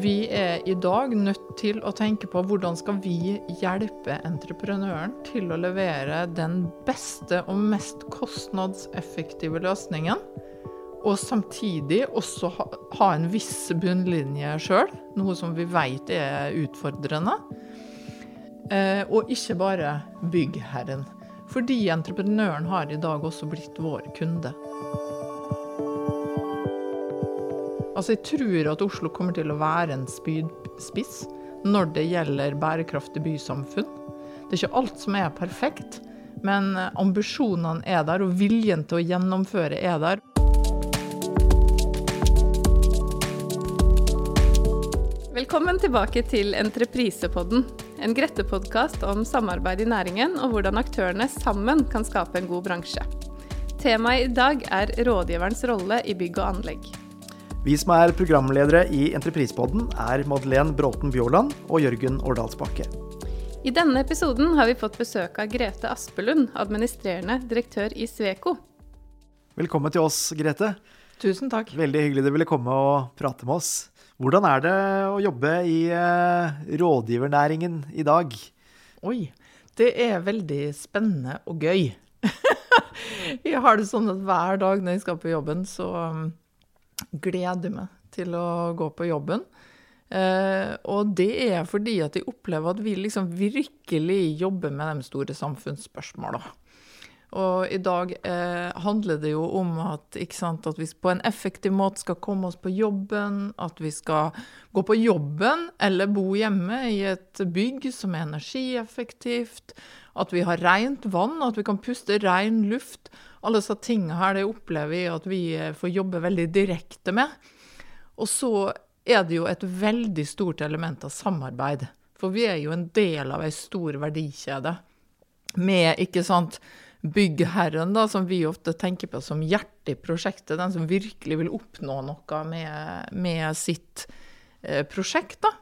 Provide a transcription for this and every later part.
Vi er i dag nødt til å tenke på hvordan skal vi hjelpe entreprenøren til å levere den beste og mest kostnadseffektive løsningen, og samtidig også ha, en viss bunnlinje sjøl, noe som vi vet er utfordrende. Eh, og ikke bare byggherren. Fordi entreprenøren har i dag også blitt vår kunde. Altså, jeg tror at Oslo kommer til å være en spydspiss når det gjelder bærekraftig bysamfunn. Det er ikke alt som er perfekt, men ambisjonene er der, og viljen til å gjennomføre er der. Velkommen tilbake til Entreprisepodden, en Grette-podkast om samarbeid i næringen og hvordan aktørene sammen kan skape en god bransje. Temaet i dag er rådgiverens rolle i bygg og anlegg. Vi som er programledere i Entreprispodden er Madeleine Bråten Bjåland og Jørgen Årdalsbakke. I denne episoden har vi fått besøk av Grete Aspelund, administrerende direktør i Sveko. Velkommen til oss, Grete. Tusen takk. Veldig hyggelig du ville komme og prate med oss. Hvordan er det å jobbe i eh, rådgivernæringen i dag? Oi, det er veldig spennende og gøy. jeg har det sånn at hver dag når jeg skal på jobben, så um, gleder meg til å gå på jobben. Eh, og det er fordi at jeg opplever at vi liksom virkelig jobber med de store samfunnsspørsmåla. Og i dag eh, handler det jo om at, sant, at vi på en effektiv måte skal komme oss på jobben, at vi skal gå på jobben eller bo hjemme i et bygg som er energieffektivt, at vi har rent vann, at vi kan puste ren luft. Alle disse tingene her det opplever jeg at vi eh, får jobbe veldig direkte med. Og så er det jo et veldig stort element av samarbeid. For vi er jo en del av ei stor verdikjede med, ikke sant byggherren, da, som vi ofte tenker på som hjertet i prosjektet, den som virkelig vil oppnå noe med, med sitt eh, prosjekt. da.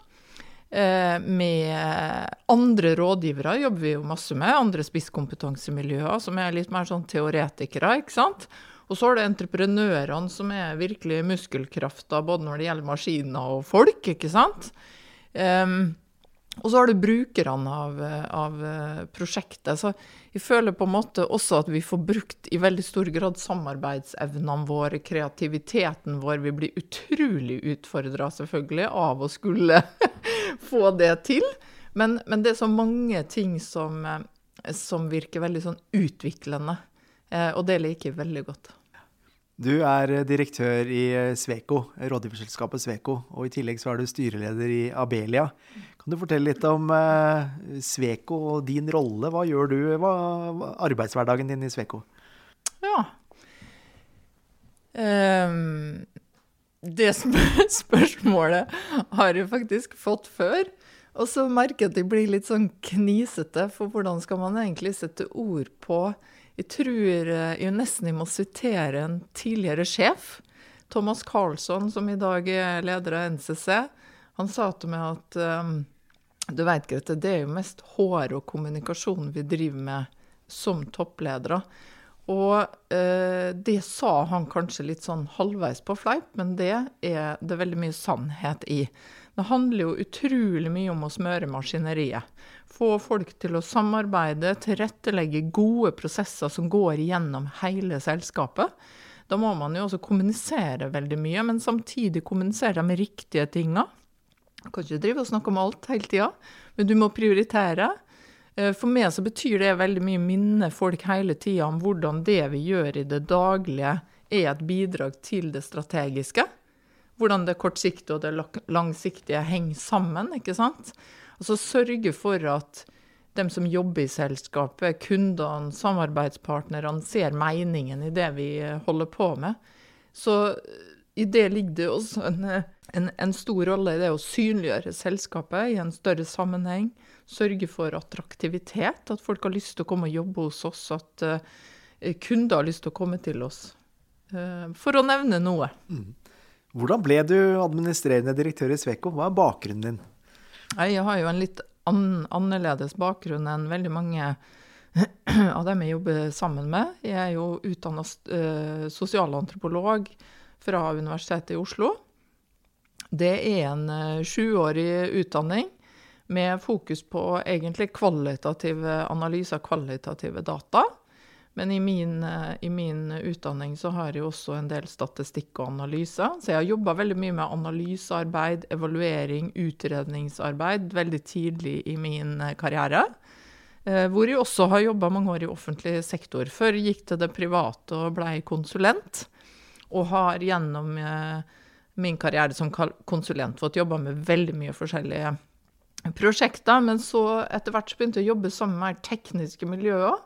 Eh, med andre rådgivere jobber vi jo masse med, andre spisskompetansemiljøer som er litt mer sånn teoretikere. ikke sant? Og så har du entreprenørene som er virkelig muskelkrafta både når det gjelder maskiner og folk. ikke sant? Um, og så har du brukerne av, av, eh, prosjektet. Så jeg føler på en måte også at vi får brukt i veldig stor grad samarbeidsevnene våre, kreativiteten vår. Vi blir utrolig utfordra, selvfølgelig, av å skulle få det til. Men, men, det er så mange ting som, eh, som virker veldig sånn utviklende. Eh, og det liker jeg veldig godt. Du er direktør i Sveko, rådgiverselskapet Sveko, og i tillegg så er du styreleder i Abelia. Kan du fortelle litt om Sveko og din rolle? Hva gjør du? Hva er arbeidshverdagen din i Sveko? Ja. Um, det spørsmålet har jeg faktisk fått før. Og så merker jeg at jeg blir litt sånn knisete, for hvordan skal man egentlig sette ord på Jeg tror eh, jeg nesten jeg må sitere en tidligere sjef. Thomas Carlsson, som i dag er leder av NCC. Han sa til meg at um, du vet, Grete, det er jo mest hår og kommunikasjon vi driver med som toppledere. Og eh, det sa han kanskje litt sånn halvveis på fleip, men det er det veldig mye sannhet i. Det handler jo utrolig mye om å smøre maskineriet. Få folk til å samarbeide, tilrettelegge gode prosesser som går gjennom hele selskapet. Da må man jo også kommunisere veldig mye, men samtidig kommunisere de riktige tinga. Du kan ikke drive og snakke om alt hele tida, men du må prioritere. Eh, for meg så betyr det veldig mye minne folk hele tida om hvordan det vi gjør i det daglige, er et bidrag til det strategiske. Hvordan det kortsiktige og det langsiktige henger sammen. ikke sant? Altså sørge for at dem som jobber i selskapet, kundene, samarbeidspartnerne, ser meningen i det vi holder på med. Så i det ligger det også en, en, en, stor rolle i det å synliggjøre selskapet i en større sammenheng. Sørge for attraktivitet, at folk har lyst til å komme og jobbe hos oss. At uh, kunder har lyst til å komme til oss. Uh, for å nevne noe. Mm. Hvordan ble du administrerende direktør i Sveko? Hva er bakgrunnen din? Jeg har jo en litt an annerledes bakgrunn enn veldig mange av dem jeg jobber sammen med. Jeg er jo utdanna uh, sosialantropolog fra Universitetet i Oslo. Det er en eh, sjuårig utdanning med fokus på egentlig kvalitative analyser, kvalitative data. Men i min, eh, i min, utdanning så har jeg også en del statistikk og analyse. Så jeg har jobba veldig mye med analysearbeid, evaluering, utredningsarbeid veldig tidlig i min eh, karriere. Hvor jeg også har jobba mange år i offentlig sektor. Før jeg gikk til det private og blei konsulent. Og har gjennom eh, min karriere som konsulent fått jobba med veldig mye forskjellige prosjekter. Men så etter hvert så begynte jeg å jobbe sammen med tekniske miljøer.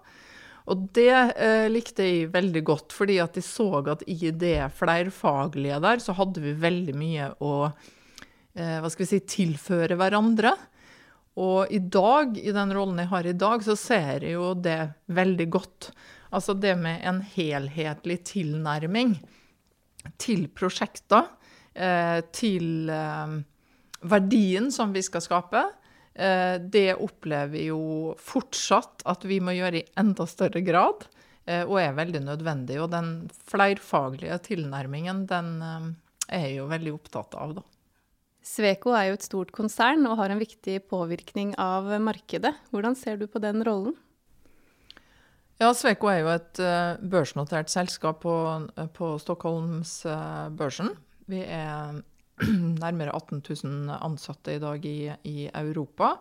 Og det eh, likte jeg veldig godt, fordi at jeg så at i det flerfaglige der, så hadde vi veldig mye å eh, hva skal vi si, tilføre hverandre. Og i dag, i den rollen jeg har i dag, så ser jeg jo det veldig godt. Altså det med en helhetlig tilnærming til prosjekter, eh, til eh, verdien som vi skal skape. Eh, det opplever vi jo fortsatt at vi må gjøre i enda større grad, og er veldig nødvendig. Og den flerfaglige tilnærmingen, den er jeg jo veldig opptatt av, da. Sveko er jo et stort konsern og har en viktig påvirkning av markedet. Hvordan ser du på den rollen? Ja, Sveko er jo et børsnotert selskap på, på Stockholmsbørsen. Vi er nærmere 18 000 ansatte i dag i, i, Europa.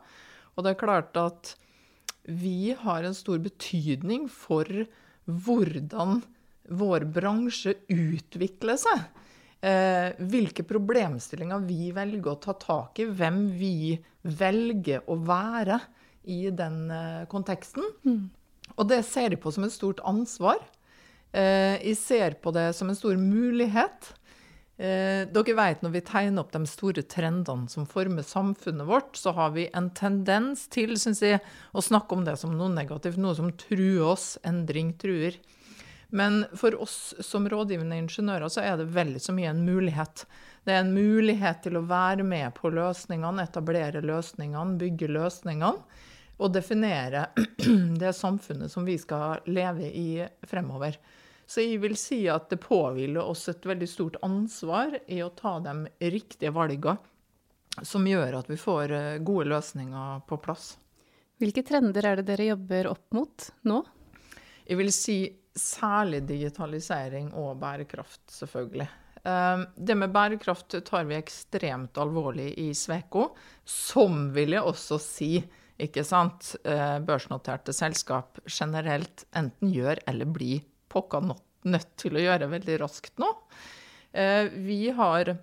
Og det er klart at vi har en stor betydning for hvordan vår bransje utvikler seg. Eh, hvilke problemstillinger vi velger å ta tak i, hvem vi velger å være i den eh, konteksten. Mm. Og det ser jeg på som et stort ansvar. Eh, jeg ser på det som en stor mulighet. Eh, dere vet når vi tegner opp de store trendene som former samfunnet vårt, så har vi en tendens til synes jeg, å snakke om det som noe negativt, noe som truer oss. Endring truer. Men for oss som rådgivende ingeniører så er det veldig så mye en mulighet. Det er en mulighet til å være med på løsningene, etablere løsningene, bygge løsningene Og definere det samfunnet som vi skal leve i fremover. Så jeg vil si at det påhviler oss et veldig stort ansvar i å ta de riktige valgene som gjør at vi får eh, gode løsninger på plass. Hvilke trender er det dere jobber opp mot nå? Jeg vil si særlig digitalisering og bærekraft, selvfølgelig. Eh, det med bærekraft tar vi ekstremt alvorlig i Sveko, som vil jeg også si ikke sant, eh, børsnoterte selskap generelt enten gjør eller blir pokka nødt til å gjøre veldig raskt nå. Eh, vi har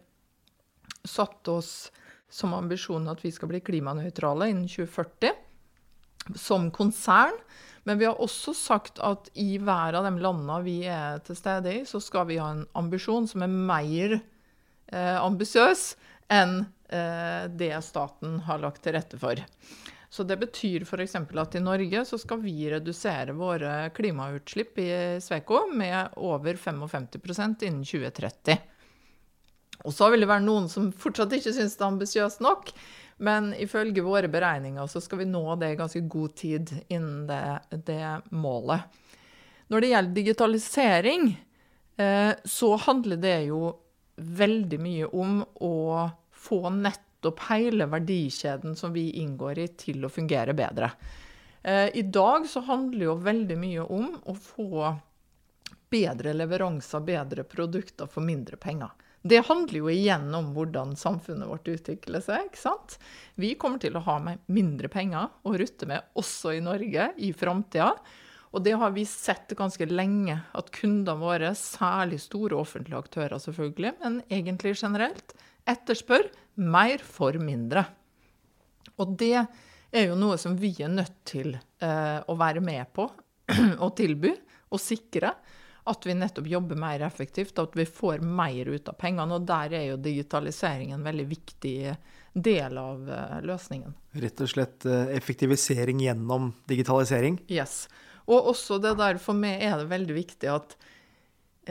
satt oss som ambisjon at vi skal bli klimanøytrale innen 2040 som konsern. Men vi har også sagt at i hver av de landene vi er til stede i, så skal vi ha en ambisjon som er mer eh, ambisiøs enn eh, det staten har lagt til rette for. Så det betyr f.eks. at i Norge så skal vi redusere våre klimautslipp i Sveko med over 55% innen 2030. Og så vil det være noen som fortsatt ikke syns det er ambisiøst nok. Men ifølge våre beregninger så skal vi nå det i ganske god tid innen det, det målet. Når det gjelder digitalisering, eh, så handler det jo veldig mye om å få nett nettopp hele verdikjeden som vi inngår i, til å fungere bedre. Eh, I dag så handler jo veldig mye om å få bedre leveranser, bedre produkter for mindre penger. Det handler jo igjen om hvordan samfunnet vårt utvikler seg. ikke sant? Vi kommer til å ha mindre penger å rutte med også i Norge i framtida. Og det har vi sett ganske lenge, at kundene våre, særlig store offentlige aktører selvfølgelig, men egentlig generelt, etterspør mer for mindre. Og det er jo noe som vi er nødt til eh, å være med på og tilby og sikre. At vi nettopp jobber mer effektivt, at vi får mer ut av pengene. Og der er jo digitalisering en veldig viktig del av eh, løsningen. Rett og slett eh, effektivisering gjennom digitalisering? Yes. Og også det der, for meg er det veldig viktig at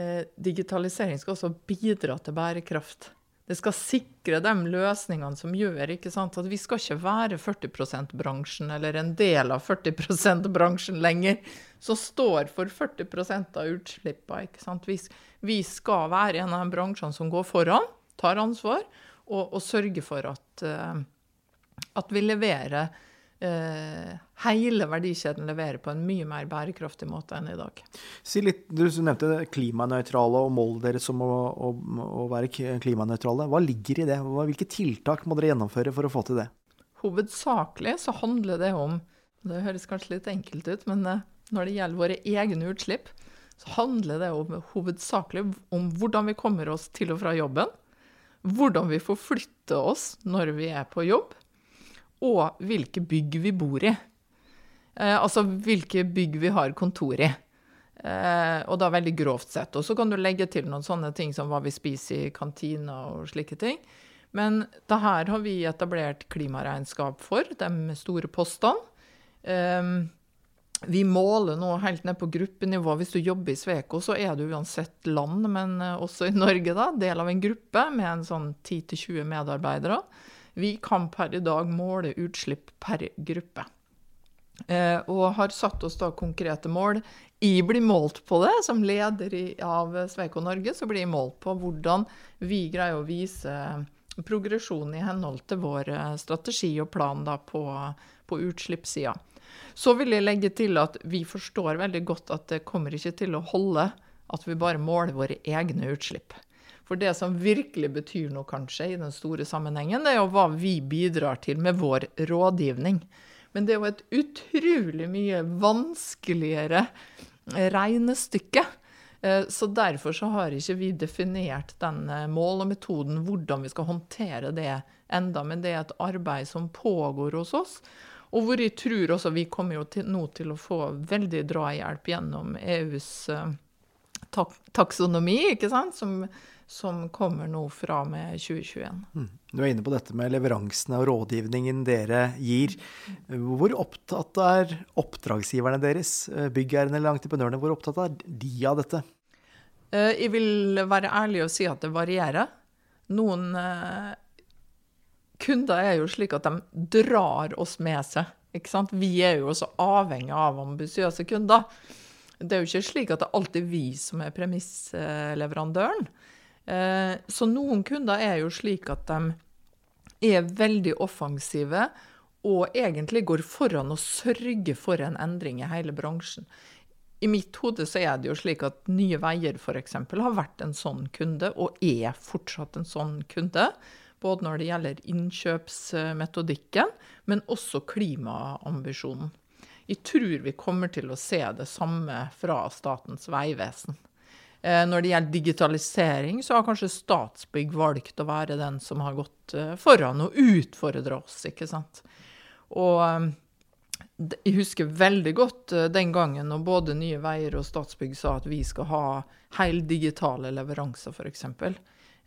eh, digitalisering skal også bidra til bærekraft. Det skal sikre de løsningene som gjør ikke sant, at vi skal ikke være 40 %-bransjen eller en del av 40 %-bransjen lenger, som står for 40 av utslippene. Vi, vi, skal være en av de bransjene som går foran, tar ansvar, og, og sørger for at, uh, at vi leverer eh, hele verdikjeden leverer på en mye mer bærekraftig måte enn i dag. Si litt, Du nevnte klimanøytrale og målet deres om å, å, å, være klimanøytrale. Hva ligger i det? Hvilke tiltak må dere gjennomføre for å få til det? Hovedsakelig så handler det om Det høres kanskje litt enkelt ut, men eh, når det gjelder våre egne utslipp, så handler det om, hovedsakelig om hvordan vi kommer oss til og fra jobben. Hvordan vi forflytter oss når vi er på jobb og hvilke bygg vi bor i. Eh, altså hvilke bygg vi har kontor i. Eh, og da veldig grovt sett. Og så kan du legge til noen sånne ting som hva vi spiser i kantina og slike ting. Men det her har vi etablert klimaregnskap for, de store postene. Eh, vi måler nå helt ned på gruppenivå. Hvis du jobber i Sveko, så er du uansett land, men eh, også i Norge, da, del av en gruppe med en sånn 10-20 medarbeidere. Vi kan per i dag måle utslipp per gruppe. Eh, og har satt oss da konkrete mål. Jeg blir målt på det. Som leder av Sveiko Norge så blir jeg målt på hvordan vi greier å vise progresjon i henhold til vår eh, strategi og plan da på, på utslippssida. Så vil jeg legge til at vi forstår veldig godt at det kommer ikke til å holde at vi bare måler våre egne utslipp. For det som virkelig betyr noe, kanskje, i den store sammenhengen, det er jo hva vi bidrar til med vår rådgivning. Men det er jo et utrolig mye vanskeligere regnestykke. Eh, så derfor så har ikke vi definert den eh, mål og metoden, hvordan vi skal håndtere det enda, Men det er et arbeid som pågår hos oss. Og hvor jeg tror også vi kommer jo til, nå til å få veldig drahjelp gjennom EUs uh, taksonomi, ikke sant? Som, som kommer nå fra med 2021. Mm. Du er inne på dette med leveransene og rådgivningen dere gir. Hvor opptatt er oppdragsgiverne deres, eh, byggherrene eller entreprenørene, hvor opptatt er de av dette? Eh, jeg vil være ærlig og si at det varierer. Noen eh, kunder er jo slik at de drar oss med seg. Vi er jo også avhengig av ambisiøse kunder. Det er jo ikke slik at det alltid er vi som er premissleverandøren. Eh, så noen kunder er jo slik at de er veldig offensive og egentlig går foran og sørger for en endring i hele bransjen. I mitt hode så er det jo slik at Nye Veier f.eks. har vært en sånn kunde, og er fortsatt en sånn kunde. Både når det gjelder innkjøpsmetodikken, men også klimaambisjonen. Jeg tror vi kommer til å se det samme fra Statens vegvesen. Eh, når det gjelder digitalisering, så har kanskje Statsbygg valgt å være den som har gått eh, foran og utfordra oss, ikke sant. Og eh, jeg husker veldig godt den gangen når både Nye Veier og Statsbygg sa at vi skal ha heldigitale leveranser, f.eks.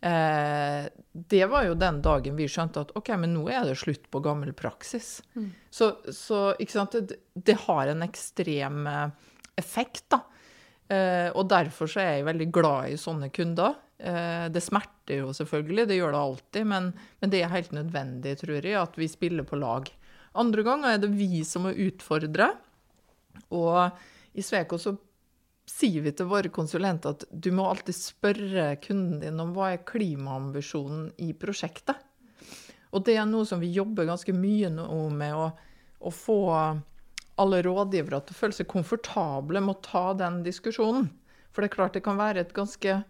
Eh, det var jo den dagen vi skjønte at OK, men nå er det slutt på gammel praksis. Mm. Så, så, ikke sant, det, det har en ekstrem effekt, da. Eh, og derfor så er jeg veldig glad i sånne kunder. Eh, det smerter jo selvfølgelig, det gjør det alltid, men, men, det er helt nødvendig, tror jeg, at vi spiller på lag. Andre ganger er det vi som må utfordre. Og i Sveko så sier vi til våre konsulenter at du må alltid spørre kunden din om hva er klimaambisjonen i prosjektet. Og det er noe som vi jobber ganske mye med å, å få alle rådgivere til å føle seg komfortable med å ta den diskusjonen. For det er klart det kan være et ganske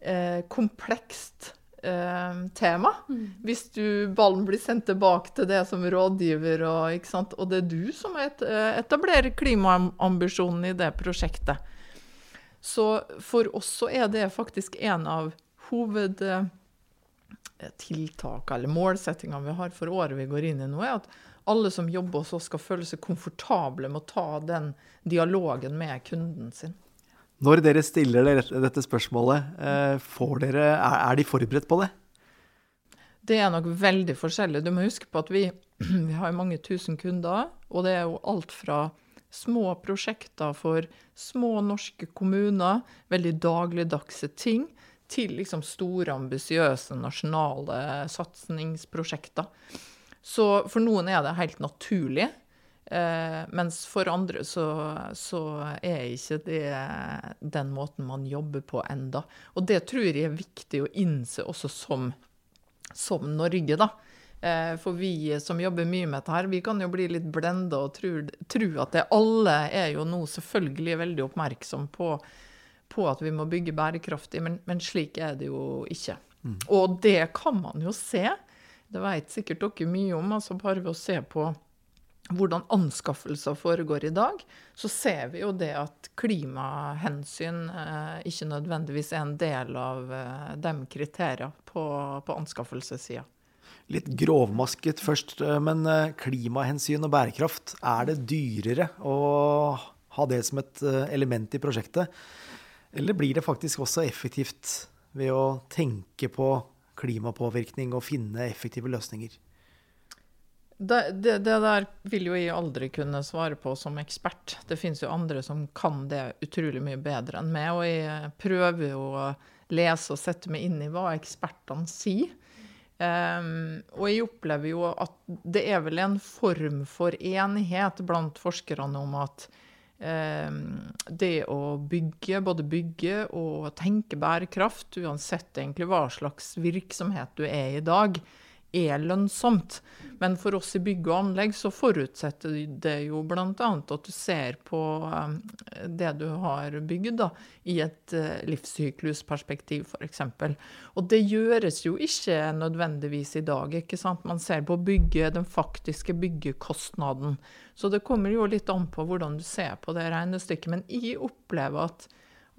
eh, komplekst eh, tema. Mm. Hvis du, ballen blir sendt tilbake til det som rådgiver, og, og det er du som et, eh, etablerer klimaambisjonen i det prosjektet. Så for oss så er det faktisk en av hovedtiltakene eller målsettingene vi har for året vi går inn i nå, er at alle som jobber hos oss, skal føle seg komfortable med å ta den dialogen med kunden sin. Når dere stiller dette spørsmålet, eh, dere, er de forberedt på det? Det er nok veldig forskjellig. Du må huske på at vi, vi har mange tusen kunder. Og det er jo alt fra små prosjekter for små norske kommuner, veldig dagligdagse ting, til liksom store, ambisiøse nasjonale satsingsprosjekter. Så for noen er det helt naturlig. Eh, mens for andre så, så, er ikke det den måten man jobber på enda. Og det tror jeg er viktig å innse også som, som Norge, da. Eh, for vi som jobber mye med dette, her, vi kan jo bli litt blenda og tro, at det alle er jo nå selvfølgelig veldig oppmerksom på, på at vi må bygge bærekraftig, men, men slik er det jo ikke. Mm. Og det kan man jo se. Det vet sikkert dere mye om. altså Bare ved å se på hvordan anskaffelser foregår i dag, så ser vi jo det at klimahensyn eh, ikke nødvendigvis er en del av eh, de kriteriene på, på anskaffelsessida litt grovmasket først, eh, men eh, klimahensyn og bærekraft, er det dyrere å ha det som et eh, element i prosjektet? Eller blir det faktisk også effektivt ved å tenke på klimapåvirkning og finne effektive løsninger? Det, det, det, der vil jo jeg aldri kunne svare på som ekspert. Det finnes jo andre som kan det utrolig mye bedre enn meg. Og jeg prøver jo å lese og sette meg inn i hva ekspertene sier. Um, og jeg opplever jo at det er vel en form for enighet blant forskerne om at det å bygge, både bygge og tenke bærekraft, uansett egentlig hva slags virksomhet du er i dag, er lønnsomt. Men for oss i bygg og anlegg så forutsetter det jo bl.a. at du ser på um, det du har bygd, da, i et uh, livssyklusperspektiv f.eks. Og det gjøres jo ikke nødvendigvis i dag. ikke sant? Man ser på bygge, den faktiske byggekostnaden. Så det kommer jo litt an på hvordan du ser på det regnestykket. Men jeg opplever at,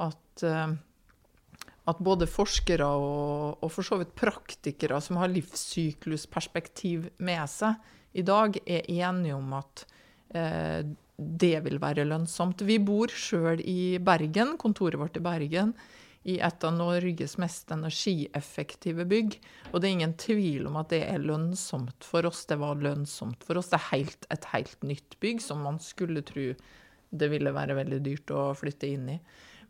at uh, at både forskere og, og, for så vidt praktikere som har livssyklusperspektiv med seg i dag, er enige om at eh, det vil være lønnsomt. Vi bor sjøl i Bergen, kontoret vårt i Bergen, i et av Norges mest energieffektive bygg. Og det er ingen tvil om at det er lønnsomt for oss. Det var lønnsomt for oss. Det er helt, et helt nytt bygg som man skulle tro det ville være veldig dyrt å flytte inn i.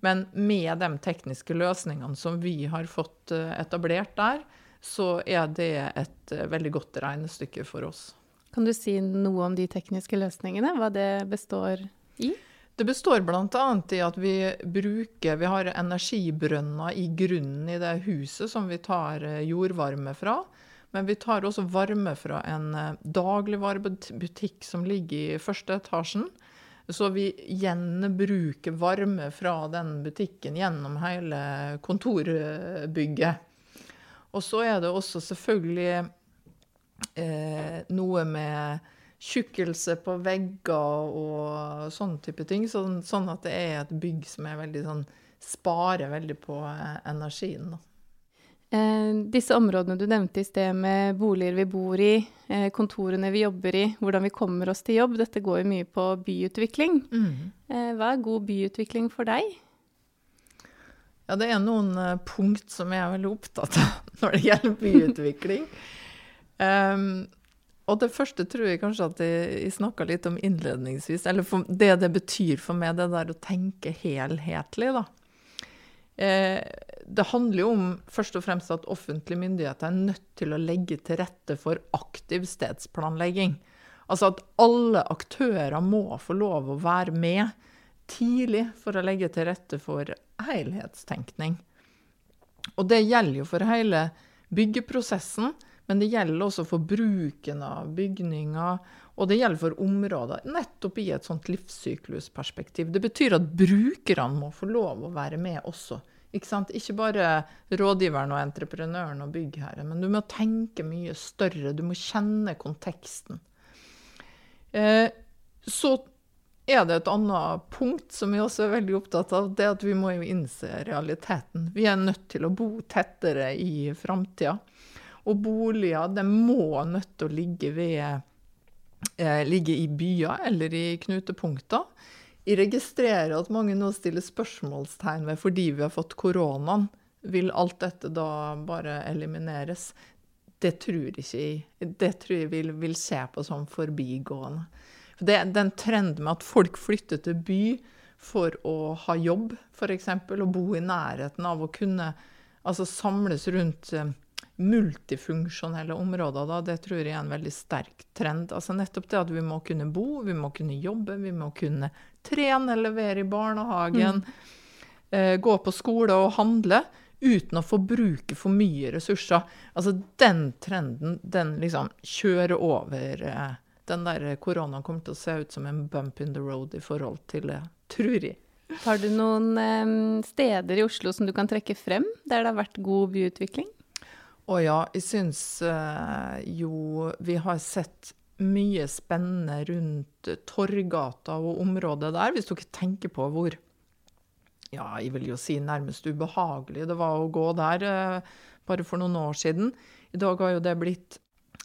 Men med de tekniske løsningene som vi har fått eh, etablert der, så er det et eh, veldig godt regnestykke for oss. Kan du si noe om de tekniske løsningene, hva det består i? Det består bl.a. i at vi bruker Vi har energibrønner i grunnen i det huset som vi tar eh, jordvarme fra. Men vi tar også varme fra en dagligvarebutikk som ligger i første etasjen. Så vi gjenbruker varme fra den butikken gjennom hele kontorbygget. Og så er det også selvfølgelig eh, noe med tjukkelse på vegger og sånne type ting. Sånn, sånn, at det er et bygg som veldig sånn Sparer veldig på eh, energien. da. Eh, disse områdene du nevnte i sted med boliger vi bor i, eh, kontorene vi jobber i, hvordan vi kommer oss til jobb, dette går jo mye på byutvikling. Mm. Eh, hva er god byutvikling for deg? Ja, det er noen punkt som jeg er veldig opptatt av når det gjelder byutvikling. um, og det første tror jeg kanskje at jeg, jeg snakka litt om innledningsvis. Eller det det betyr for meg, det der å tenke helhetlig, da. Eh, det handler jo om først og fremst at offentlige myndigheter er nødt til å legge til rette for aktiv stedsplanlegging. Altså at alle aktører må få lov å være med tidlig for å legge til rette for helhetstenkning. Og det gjelder jo for hele byggeprosessen, men det gjelder også for bruken av bygninger, og det gjelder for områder, nettopp i et sånt livssyklusperspektiv. Det betyr at brukerne må få lov å være med også ikke, sant? ikke bare rådgiveren og entreprenøren og byggherren, men du må tenke mye større. Du må kjenne konteksten. Eh, så er det et annet punkt som vi også er veldig opptatt av. Det at vi må jo innse realiteten. Vi er nødt til å bo tettere i framtida. Og boliger det må nødt til å ligge ved eh, ligge i byer eller i knutepunkter. Jeg registrerer at mange nå stiller spørsmålstegn ved fordi vi har fått koronaen. Vil alt dette da bare elimineres? Det tror ikke jeg. Det tror jeg vil, vil se på som forbigående. For det, den trenden med at folk flytter til by for å ha jobb, f.eks., og bo i nærheten av å kunne altså samles rundt eh, multifunksjonelle områder, da, det tror jeg er en veldig sterk trend. Altså nettopp det at vi må kunne bo, vi må kunne jobbe, vi må kunne trene, levere i barnehagen, mm. eh, gå på skole og handle uten å forbruke for mye ressurser. Altså den trenden, den liksom kjører over eh, den der koronaen kommer til å se ut som en bump in the road i forhold til det, tror jeg. Har du noen eh, steder i Oslo som du kan trekke frem, der det har vært god byutvikling? Å ja, jeg syns jo vi har sett mye spennende rundt Torgata og området der, hvis dere tenker på hvor ja, jeg vil jo si nærmest ubehagelig det var å gå der eh, bare for noen år siden. I dag har jo det blitt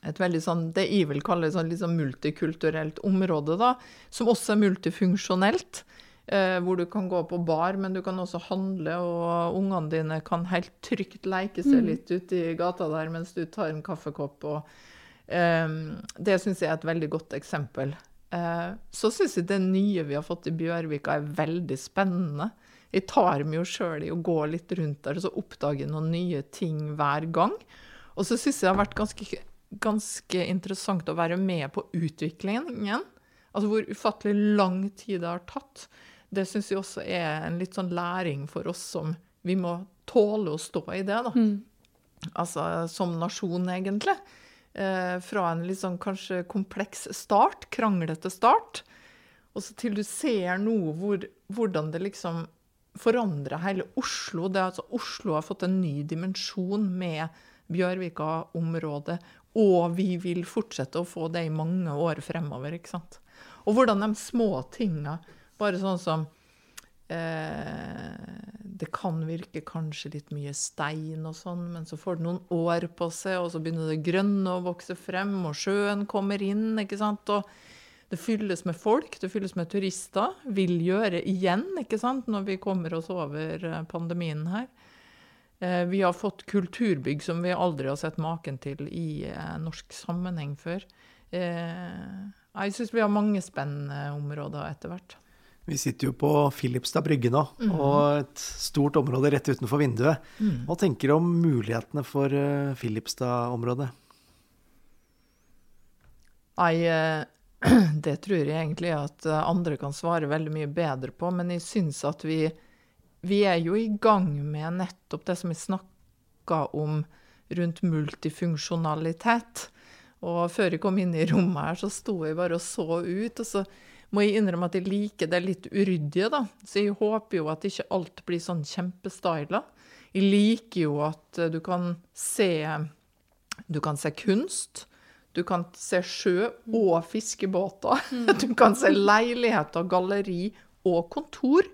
et veldig sånn, det jeg vil kalle sånn, liksom multikulturelt område, da, som også er multifunksjonelt. Eh, hvor du kan gå på bar, men du kan også handle, og ungene dine kan helt trygt leke seg mm. litt ute i gata der mens du tar en kaffekopp. Og, eh, det syns jeg er et veldig godt eksempel. Eh, så syns jeg det nye vi har fått i Bjørvika, er veldig spennende. Jeg tar meg jo sjøl i å gå litt rundt der og så oppdage noen nye ting hver gang. Og så syns jeg det har vært ganske, ganske interessant å være med på utviklingen. Altså hvor ufattelig lang tid det har tatt det syns jeg også er en litt sånn læring for oss som Vi må tåle å stå i det, da. Mm. Altså som nasjon, egentlig. Eh, fra en litt sånn kanskje kompleks start, kranglete start, og så til du ser noe hvor, hvordan det liksom forandrer hele Oslo. Det er altså Oslo har fått en ny dimensjon med Bjørvika-området, og vi vil fortsette å få det i mange år fremover. ikke sant? Og hvordan de små tinga bare sånn som Det kan virke kanskje litt mye stein og sånn, men så får det noen år på seg, og så begynner det grønne å vokse frem, og sjøen kommer inn, ikke sant. Og det fylles med folk, det fylles med turister. Vil gjøre igjen, ikke sant, når vi kommer oss over eh, pandemien her. Eh, vi har fått kulturbygg som vi aldri har sett maken til i eh, norsk sammenheng før. Jeg syns vi har mange spennende områder etter hvert. Vi sitter jo på Filipstad brygge nå, mm. og et stort område rett utenfor vinduet. Mm. Hva tenker du om mulighetene for uh, Filipstad-området? Nei, uh, det tror jeg egentlig at eh, andre kan svare veldig mye bedre på. Men jeg syns at vi, vi er jo i gang med nettopp det som vi snakka om rundt multifunksjonalitet. Og før jeg kom inn i rommet her, så sto jeg bare og så ut. og så må jeg innrømme at jeg liker det litt uryddige, da. Så jeg håper jo at ikke alt blir sånn kjempestyla. Jeg liker jo at eh, du kan se Du kan se kunst. Du kan se sjø og fiskebåter. Mm. Du kan se leiligheter, galleri og kontor.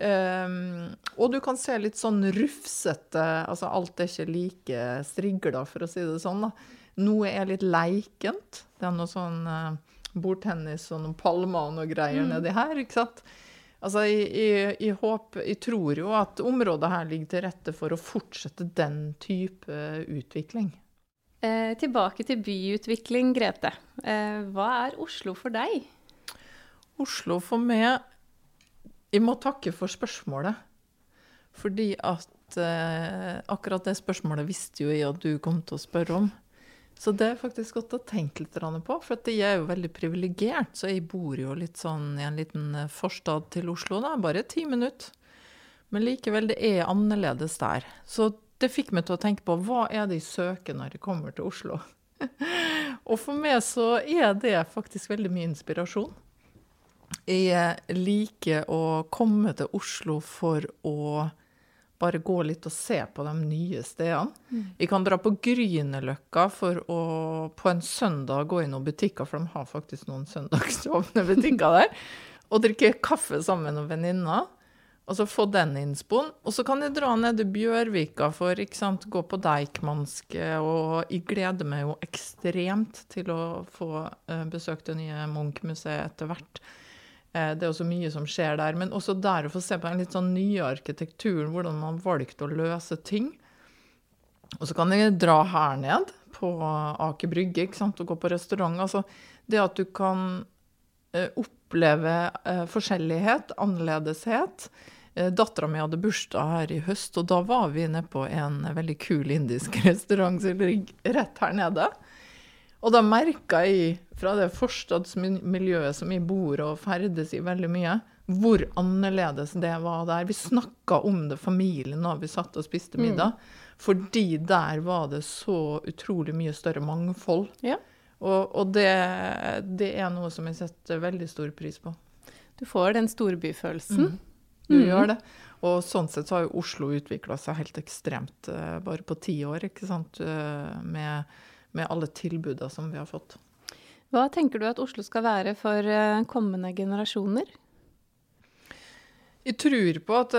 Um, og du kan se litt sånn rufsete Altså alt er ikke like strigla, for å si det sånn. da. Noe er litt leikent. Det er noe sånn uh, bordtennis og noen palmer og noe greier mm. nedi her. ikke sant? Altså, jeg, jeg, jeg, håper, jeg, tror jo at området her ligger til rette for å fortsette den type utvikling. Eh, tilbake til byutvikling, Grete. Eh, hva er Oslo for deg? Oslo for meg Jeg må takke for spørsmålet. Fordi at eh, akkurat det spørsmålet visste jo jeg at du kom til å spørre om. Så det er faktisk godt å tenke litt på. For jeg er jo veldig privilegert, så jeg bor jo litt sånn i en liten eh, forstad til Oslo, da. Bare ti minutter. Men likevel, det er annerledes der. Så det fikk meg til å tenke på hva er det jeg søker når jeg kommer til Oslo? og for meg så er det faktisk veldig mye inspirasjon. Jeg liker å komme til Oslo for å bare gå litt og se på de nye stedene. Mm. Vi kan dra på Grünerløkka for å på en søndag gå i noen butikker, for de har faktisk noen søndagsåpne butikker der, og drikke kaffe sammen med noen venninner. så få den innspoen. Og så kan jeg dra ned til Bjørvika for ikke sant, gå på Deichmanske, og jeg gleder meg jo ekstremt til å få uh, besøkt det nye Munch-museet etter hvert. Uh, det er også mye som skjer der. Men også der å få se på en litt sånn nye arkitekturen, hvordan man valgte å løse ting. Og så kan jeg dra her ned på Aker Brygge og gå på restaurant. Altså det at du kan uh, oppleve forskjellighet, annerledeshet Eh, Dattera mi hadde bursdag her i høst, og da var vi nede på en veldig kul indisk restaurant som ligger rett her nede. Og da merka jeg, fra det forstadsmiljøet som jeg bor og ferdes i veldig mye, hvor annerledes det var der. Vi snakka om det, familien, da vi satt og spiste mm. middag. Mm. Fordi der var det så utrolig mye større mangfold. Ja. Og, og det, det, er noe som jeg setter veldig stor pris på. Du får den storbyfølelsen. Mm du mm. gjør det. Og sånn sett så har jo Oslo utvikla seg helt ekstremt uh, bare på ti år, ikke sant, uh, med, med, alle tilbudene som vi har fått. Hva tenker du at Oslo skal være for uh, kommende generasjoner? Jeg tror på at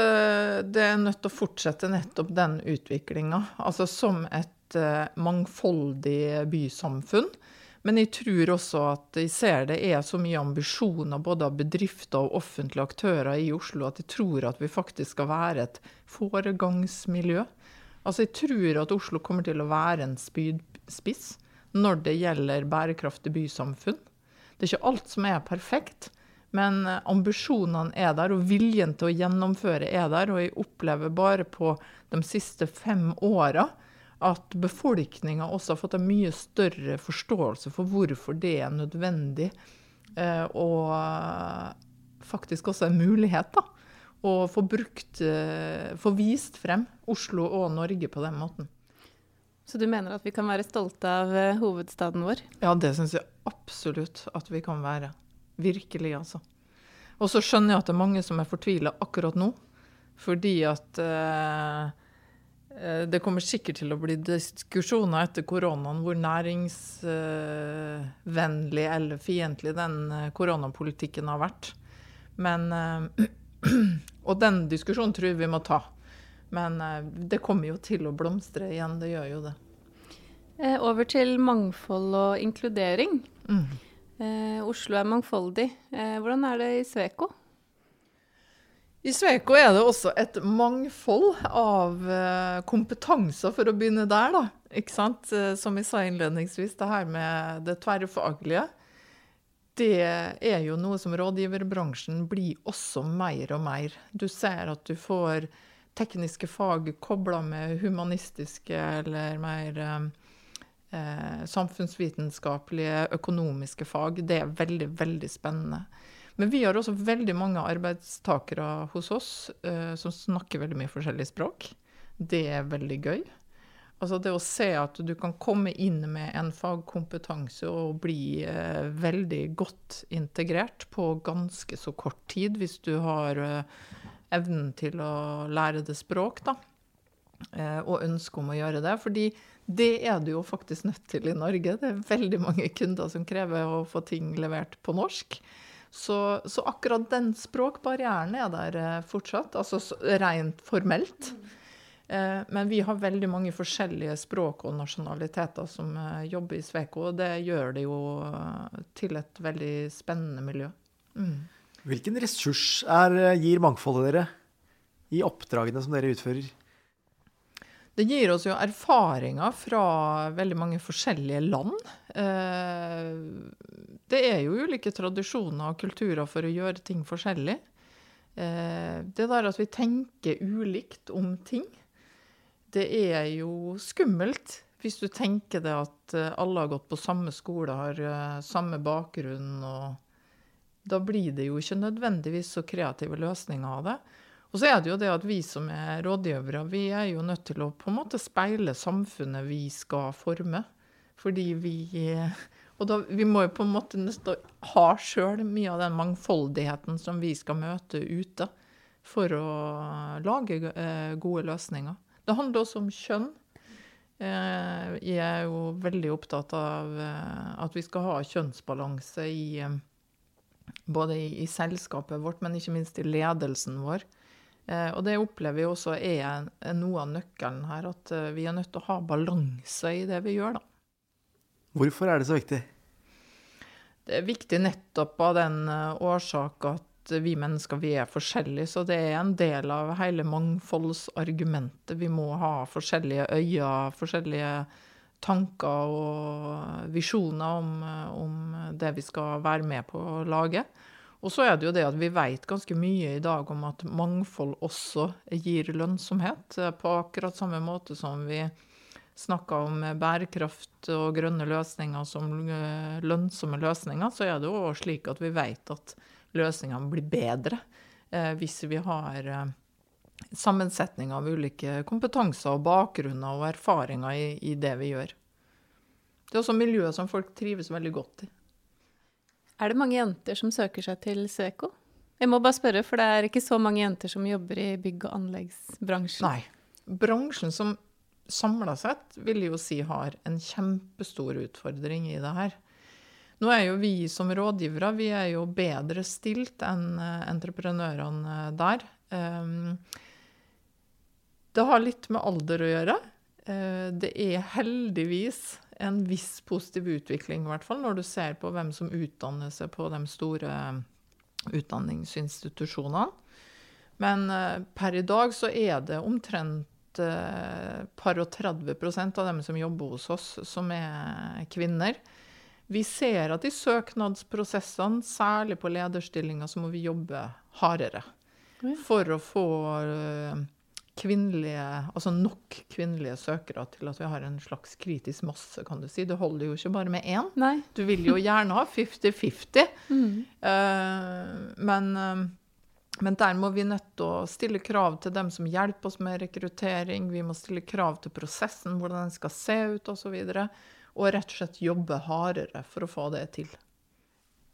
det er nødt til å fortsette nettopp den utviklinga. Altså som et mangfoldig bysamfunn men jeg tror også at jeg ser det er så mye ambisjoner både av bedrifter og offentlige aktører i Oslo at jeg tror at vi faktisk skal være et foregangsmiljø. Altså jeg tror at Oslo kommer til å være en spydspiss når det gjelder bærekraftig bysamfunn. Det er ikke alt som er perfekt, men ambisjonene er der, og viljen til å gjennomføre er der. Og jeg opplever bare på de siste fem åra at befolkninga også har fått en mye større forståelse for hvorfor det er nødvendig, eh, og faktisk også en mulighet da, å få brukt, eh, få vist frem Oslo og Norge på den måten. Så du mener at vi kan være stolte av eh, hovedstaden vår? Ja, det syns jeg absolutt at vi kan være. Virkelig, altså. Og så skjønner jeg at det er mange som er fortvila akkurat nå. Fordi at eh, Eh, det kommer sikkert til å bli diskusjoner etter koronaen hvor næringsvennlig eller fiendtlig den eh, koronapolitikken har vært. Men, eh, og den diskusjonen tror jeg vi må ta. Men det kommer jo til å blomstre igjen. Det gjør jo det. Over til mangfold og inkludering. Mm. Oslo er mangfoldig. Hvordan er det i Sveko? I Sveko er det også et mangfold av kompetanser, for å begynne der, da. Ikke sant? Som jeg sa innledningsvis, det her med det tverrfaglige. Det er jo noe som rådgiverbransjen blir også mer og mer. Du ser at du får tekniske fag kobla med humanistiske eller mer eh, samfunnsvitenskapelige, økonomiske fag. Det er veldig, veldig spennende. Men vi har også veldig mange arbeidstakere hos oss eh, som snakker veldig mye forskjellige språk. Det er veldig gøy. Altså det å se at du kan komme inn med en fagkompetanse og bli eh, veldig godt integrert på ganske så kort tid, hvis du har uh, evnen til å lære det språk, da. og ønske om å gjøre det. Fordi det er du jo faktisk nødt til i Norge. Det er veldig mange kunder som krever å få ting levert på norsk. Så, så, akkurat den språkbarrieren er der eh, fortsatt, altså rent formelt. Eh, men vi har veldig mange forskjellige språk og nasjonaliteter som eh, jobber i Sveko, og det gjør det jo til et veldig spennende miljø. Mm. Hvilken ressurs er, gir mangfoldet dere i oppdragene som dere utfører? Det gir oss jo erfaringer fra veldig mange forskjellige land. Eh, det er jo ulike tradisjoner og kulturer for å gjøre ting forskjellig. Eh, det der at vi tenker ulikt om ting, det er jo skummelt. Hvis du tenker det at eh, alle har gått på samme skole, har samme bakgrunn, og da blir det jo ikke nødvendigvis så kreative løsninger av det. Og så er det jo det at vi som er rådgivere, vi er jo nødt til å på en måte speile samfunnet vi skal forme. Fordi vi Og da, vi må jo på en måte nesten ha sjøl mye av den mangfoldigheten som vi skal møte ute, for å lage eh, gode løsninger. Det handler også om kjønn. Eh, jeg er jo veldig opptatt av eh, at vi skal ha kjønnsbalanse i både i, i selskapet vårt, men ikke minst i ledelsen vår. Eh, og det opplever vi også er noe av nøkkelen her, at eh, vi er nødt til å ha balanse i det vi gjør, da. Hvorfor er det så viktig? Det er viktig nettopp av den årsak at vi mennesker vi er forskjellige, så det er en del av hele mangfoldsargumentet. Vi må ha forskjellige øyne, forskjellige tanker og visjoner om, om, det vi skal være med på å lage. Og så er det jo det at vi vet ganske mye i dag om at mangfold også gir lønnsomhet. På akkurat samme måte som vi snakka om bærekraft og grønne løsninger som eh, lønnsomme løsninger, så er det jo slik at vi vet at løsningene blir bedre eh, hvis vi har eh, sammensetning av ulike kompetanser og bakgrunner og erfaringer i, i, det vi gjør. Det er også miljøet som folk trives veldig godt i. Er det mange jenter som søker seg til Sveko? Jeg må bare spørre, for det er ikke så mange jenter som jobber i bygg- og anleggsbransjen. Nei. Bransjen som samla sett vil jo si har en kjempestor utfordring i det her. Nå er jo vi som rådgivere vi er jo bedre stilt enn eh, entreprenørene der. Um, det har litt med alder å gjøre. Eh, det er heldigvis en viss positiv utvikling, i hvert fall når du ser på hvem som utdanner seg på de store utdanningsinstitusjonene. Men eh, per i dag så er det omtrent eh, par og 30 av dem som jobber hos oss, som er kvinner. Vi ser at i søknadsprosessene, særlig på lederstillinger, så må vi jobbe hardere for å få eh, kvinnelige, altså nok kvinnelige søkere til at vi har en slags kritisk masse, kan du si. Det holder jo ikke bare med én. Nei. Du vil jo gjerne ha 50-50. Mm. Uh, men, uh, men, der må vi nødt til å stille krav til dem som hjelper oss med rekruttering. Vi må stille krav til prosessen, hvordan den skal se ut osv. Og, så og rett og slett jobbe hardere for å få det til.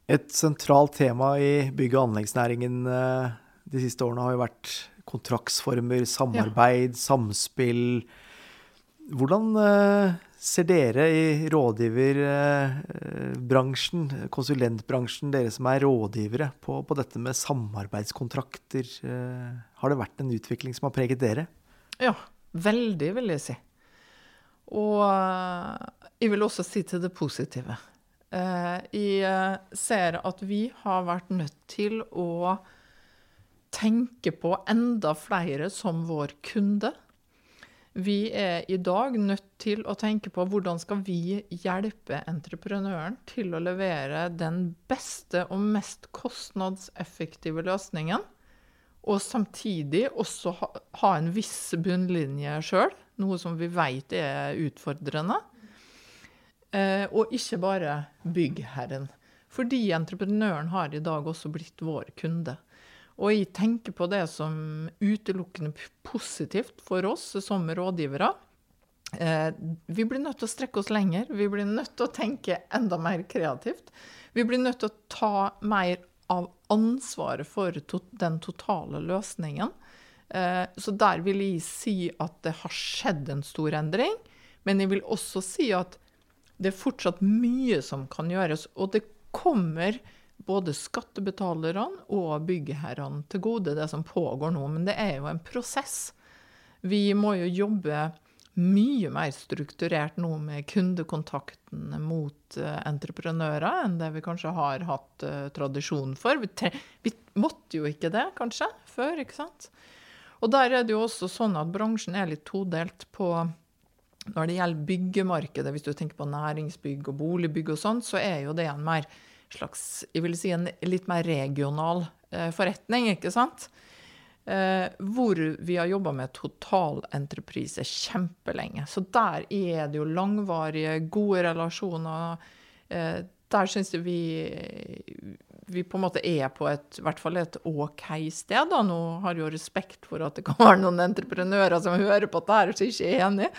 Et sentralt tema i bygg- og anleggsnæringen uh de siste årene har jo vært kontraktsformer, samarbeid, ja. samspill. Hvordan uh, ser dere i rådgiverbransjen, uh, konsulentbransjen, dere som er rådgivere, på, på dette med samarbeidskontrakter? Uh, har det vært en utvikling som har preget dere? Ja, veldig, vil jeg si. Og jeg vil også si til det positive. Jeg ser at vi har vært nødt til å tenke på enda flere som vår kunde. Vi er i dag nødt til å tenke på hvordan skal vi hjelpe entreprenøren til å levere den beste og mest kostnadseffektive løsningen, og samtidig også ha, en viss bunnlinje sjøl, noe som vi vet er utfordrende. Eh, og ikke bare byggherren. Fordi entreprenøren har i dag også blitt vår kunde. Og jeg tenker på det som utelukkende positivt for oss som rådgivere. Eh, vi blir nødt til å strekke oss lenger. Vi blir nødt til å tenke enda mer kreativt. Vi blir nødt til å ta mer av ansvaret for den totale løsningen. Eh, så der vil jeg si at det har skjedd en stor endring. Men jeg vil også si at det er fortsatt mye som kan gjøres. Og det kommer både skattebetalerne og byggherrene til gode, det som pågår nå. Men det er jo en prosess. Vi må jo jobbe mye mer strukturert nå med kundekontakten mot uh, entreprenører enn det vi kanskje har hatt uh, tradisjon for. Vi, vi, måtte jo ikke det, kanskje, før, ikke sant? Og der er det jo også sånn at bransjen er litt todelt på når det gjelder byggemarkedet, hvis du tenker på næringsbygg og boligbygg og sånn, så er jo det en mer slags Jeg vil si en litt mer regional eh, forretning, ikke sant? Eh, hvor vi har jobba med totalentreprise kjempelenge. Så der er det jo langvarige, gode relasjoner. Eh, der syns jeg vi, vi på en måte er på et, i hvert fall et OK sted. Da. Nå har jeg jo respekt for at det kan være noen entreprenører som hører på dette og som ikke er enig.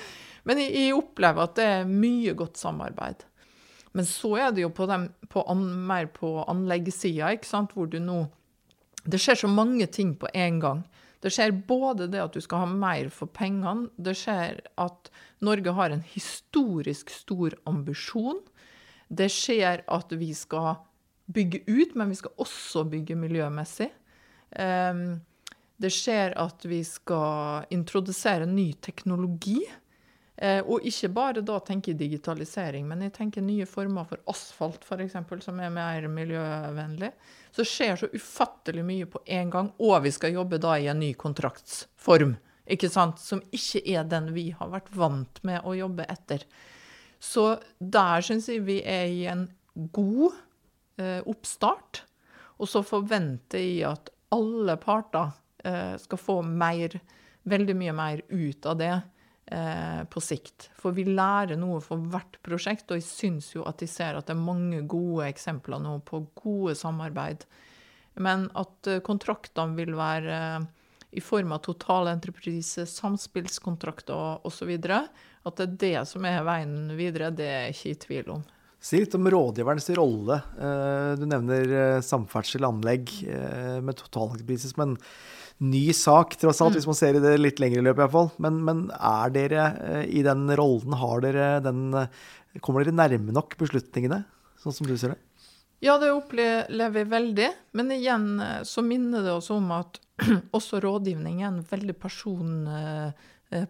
Men jeg, jeg opplever at det er mye godt samarbeid. Men så er det jo på dem, på an, mer på anleggssida, hvor du nå Det skjer så mange ting på en gang. Det skjer både det at du skal ha mer for pengene, det skjer at Norge har en historisk stor ambisjon. Det skjer at vi skal bygge ut, men vi skal også bygge miljømessig. Um, Det skjer at vi skal introdusere ny teknologi. Eh, og ikke bare da tenke digitalisering, men jeg tenker nye former for asfalt, f.eks., som er mer miljøvennlig. Så skjer så ufattelig mye på en gang, og vi skal jobbe da i en ny kontraktsform. Ikke sant? Som ikke er den vi har vært vant med å jobbe etter. Så der syns jeg vi er i en god eh, oppstart. Og så forventer jeg at alle parter eh, skal få mer, veldig mye mer ut av det eh, på sikt. For vi lærer noe for hvert prosjekt, og jeg syns jo at de ser at det er mange gode eksempler nå på gode samarbeid. Men at eh, kontraktene vil være eh, i form av totalentreprise, samspillskontrakter osv. At det er det som er veien videre, det er jeg ikke i tvil om. Si litt om rådgiverens rolle. Eh, du nevner samferdsel anlegg med totalentreprise som en ny sak, tross alt, mm. hvis man ser i det litt lengre løpet iallfall. Men, men er dere i den rollen, har dere den Kommer dere nærme nok beslutningene, sånn som du ser det? Ja, det opplever vi veldig. Men igjen så minner det oss om at også rådgivning er en veldig person,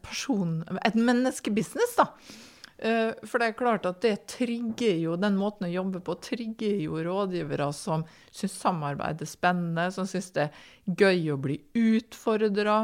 person Et menneskebusiness, da. Eh, for det er klart at det trigger jo den måten å jobbe på, trigger jo rådgivere som syns samarbeid er spennende, som syns det er gøy å bli utfordra,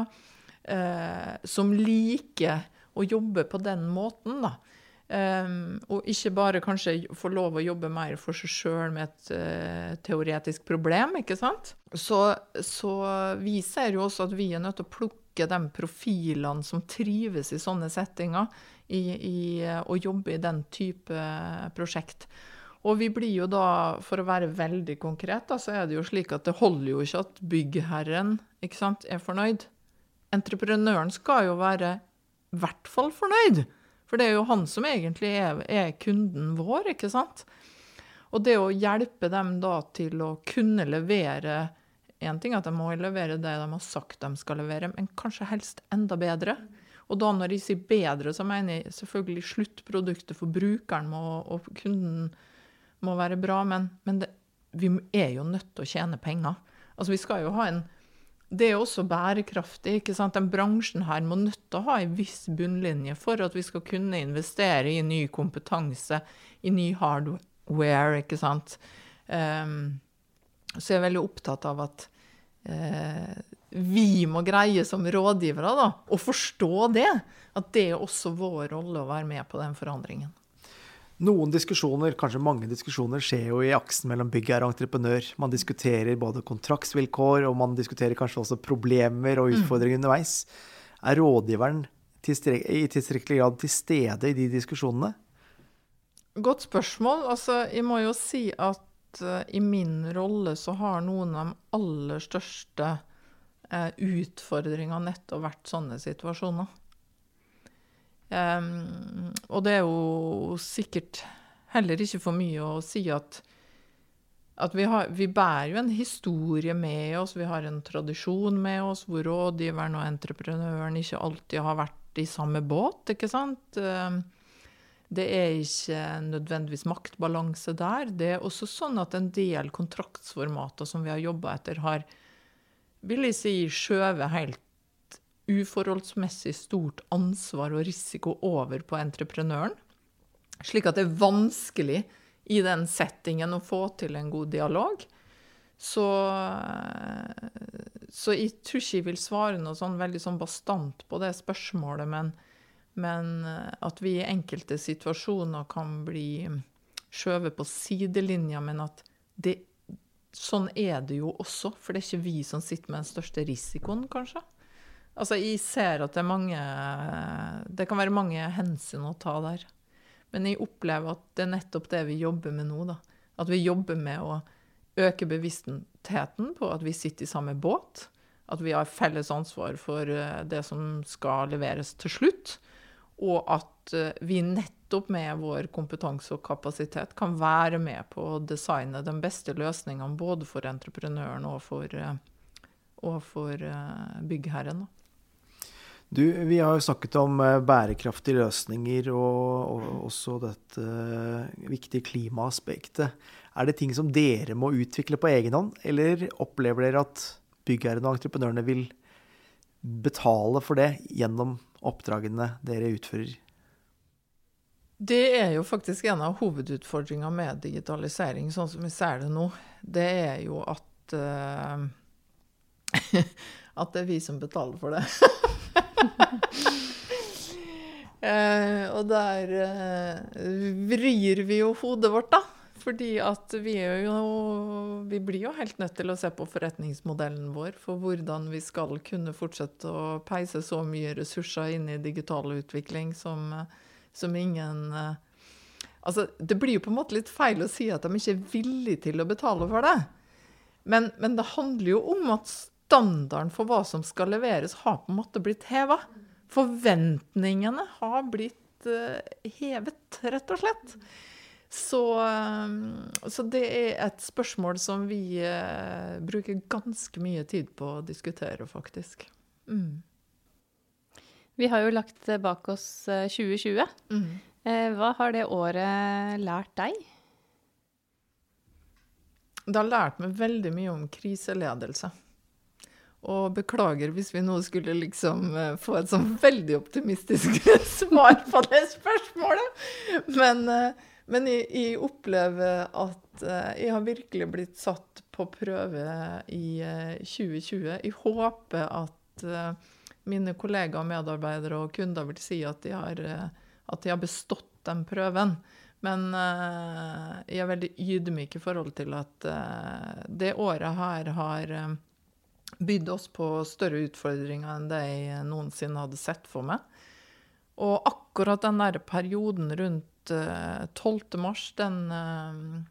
eh, som liker å jobbe på den måten, da. Um, og ikke bare kanskje få lov å jobbe mer for seg sjøl med et uh, teoretisk problem, ikke sant. Så, så, vi ser jo også at vi er nødt til å plukke de profilene som trives i sånne settinger i, i å jobbe i den type prosjekt. Og vi blir jo da, for å være veldig konkret, da, så er det jo slik at det holder jo ikke at byggherren ikke sant, er fornøyd. Entreprenøren skal jo være i hvert fall fornøyd. For det er jo han som egentlig er, er kunden vår, ikke sant? Og det å hjelpe dem da til å kunne levere Én ting at de må levere det de har sagt de skal levere, men kanskje helst enda bedre. Og da når jeg sier bedre, så mener jeg selvfølgelig sluttproduktet for brukeren må, og kunden må være bra, men, men det, vi er jo nødt til å tjene penger. Altså vi skal jo ha en det er også bærekraftig. ikke sant? Den bransjen her må nødt til å ha en viss bunnlinje for at vi skal kunne investere i ny kompetanse, i ny hardware, ikke sant. Um, så jeg er veldig opptatt av at uh, vi må greie som rådgivere da, å forstå det. At det er også vår rolle å være med på den forandringen. Noen diskusjoner, kanskje mange diskusjoner, skjer jo i aksen mellom byggherre og entreprenør. Man diskuterer både kontraktsvilkår, og man diskuterer kanskje også problemer og mm. utfordringer mm. underveis. Er rådgiveren i tilstrekkelig grad til stede i de diskusjonene? Godt spørsmål. Altså, jeg må jo si at uh, i min rolle så har noen av de aller største uh, utfordringene nettopp vært sånne situasjoner. Um, og det er jo sikkert heller ikke for mye å si at, at vi, har, vi, bærer jo en historie med oss, vi har en tradisjon med oss hvor rådgiveren og entreprenøren ikke alltid har vært i samme båt, ikke sant? Um, det er ikke nødvendigvis maktbalanse der. Det er også sånn at en del kontraktsformater som vi har jobba etter, har vil jeg si, skjøvet helt uforholdsmessig stort ansvar og risiko over på entreprenøren. Slik at det er vanskelig i den settingen å få til en god dialog. Så, så jeg tror ikke jeg vil svare noe sånn veldig sånn bastant på det spørsmålet, men, men at vi i enkelte situasjoner kan bli skjøvet på sidelinja, men at det, sånn er det jo også. For det er ikke vi som sitter med den største risikoen, kanskje. Altså, jeg ser at det er mange Det kan være mange hensyn å ta der. Men jeg opplever at det er nettopp det vi jobber med nå. da. At vi jobber med å øke bevisstheten på at vi sitter i samme båt. At vi har felles ansvar for eh, det som skal leveres til slutt. Og at eh, vi nettopp med vår kompetanse og kapasitet kan være med på å designe de beste løsningene både for entreprenøren og for, eh, og for byggherren. Du, vi har jo snakket om eh, bærekraftige løsninger og, og også dette viktige klimaaspektet. Er det ting som dere må utvikle på egen hånd, eller opplever dere at byggherrene og entreprenørene vil betale for det gjennom oppdragene dere utfører? Det er jo faktisk en av hovedutfordringene med digitalisering, sånn som vi ser det nå. Det er jo at uh, At det er vi som betaler for det. uh, og der uh, vrir vi jo hodet vårt, da. Fordi at vi jo Vi blir jo helt nødt til å se på forretningsmodellen vår for hvordan vi skal kunne fortsette å peise så mye ressurser inn i digital utvikling som, som ingen Altså, det blir jo på en måte litt feil å si at de ikke er villige til å betale for det. Men, men det handler jo om at standarden for hva som skal leveres, har på en måte blitt heva. Forventningene har blitt uh, hevet, rett og slett. Så, eh, så, det er et spørsmål som vi eh, bruker ganske mye tid på å diskutere, faktisk. Mm. Vi har jo lagt bak oss 2020. Mm. Hva har det året lært deg? Det har lært meg veldig mye om kriseledelse. Og beklager hvis vi nå skulle liksom få et sånn veldig optimistisk svar på det spørsmålet. Men men jeg, jeg, opplever at uh, jeg har virkelig blitt satt på prøve i uh, 2020. Jeg håper at uh, mine kollegaer, medarbeidere og kunder vil si at de har, at de har bestått den prøven. Men jeg er veldig ydmyk i forhold til at det året her har bydd oss på større utfordringer enn det jeg noensinne hadde sett for meg. Og akkurat den der perioden rundt 12. Eh, mars, den eh,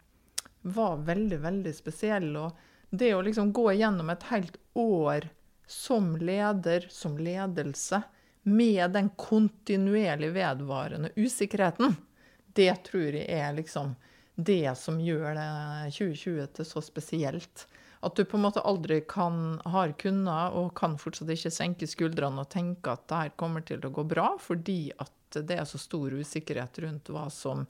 var veldig, veldig spesiell. Og det å liksom gå igjennom et helt år som leder, som ledelse, med den kontinuerlig vedvarende usikkerheten, det tror jeg er liksom det som gjør det 2020 til så spesielt. At du på en måte aldri kan, har kunnet og kan fortsatt ikke senke skuldrene og tenke at det her kommer til å gå bra, fordi at det er så stor usikkerhet rundt hva som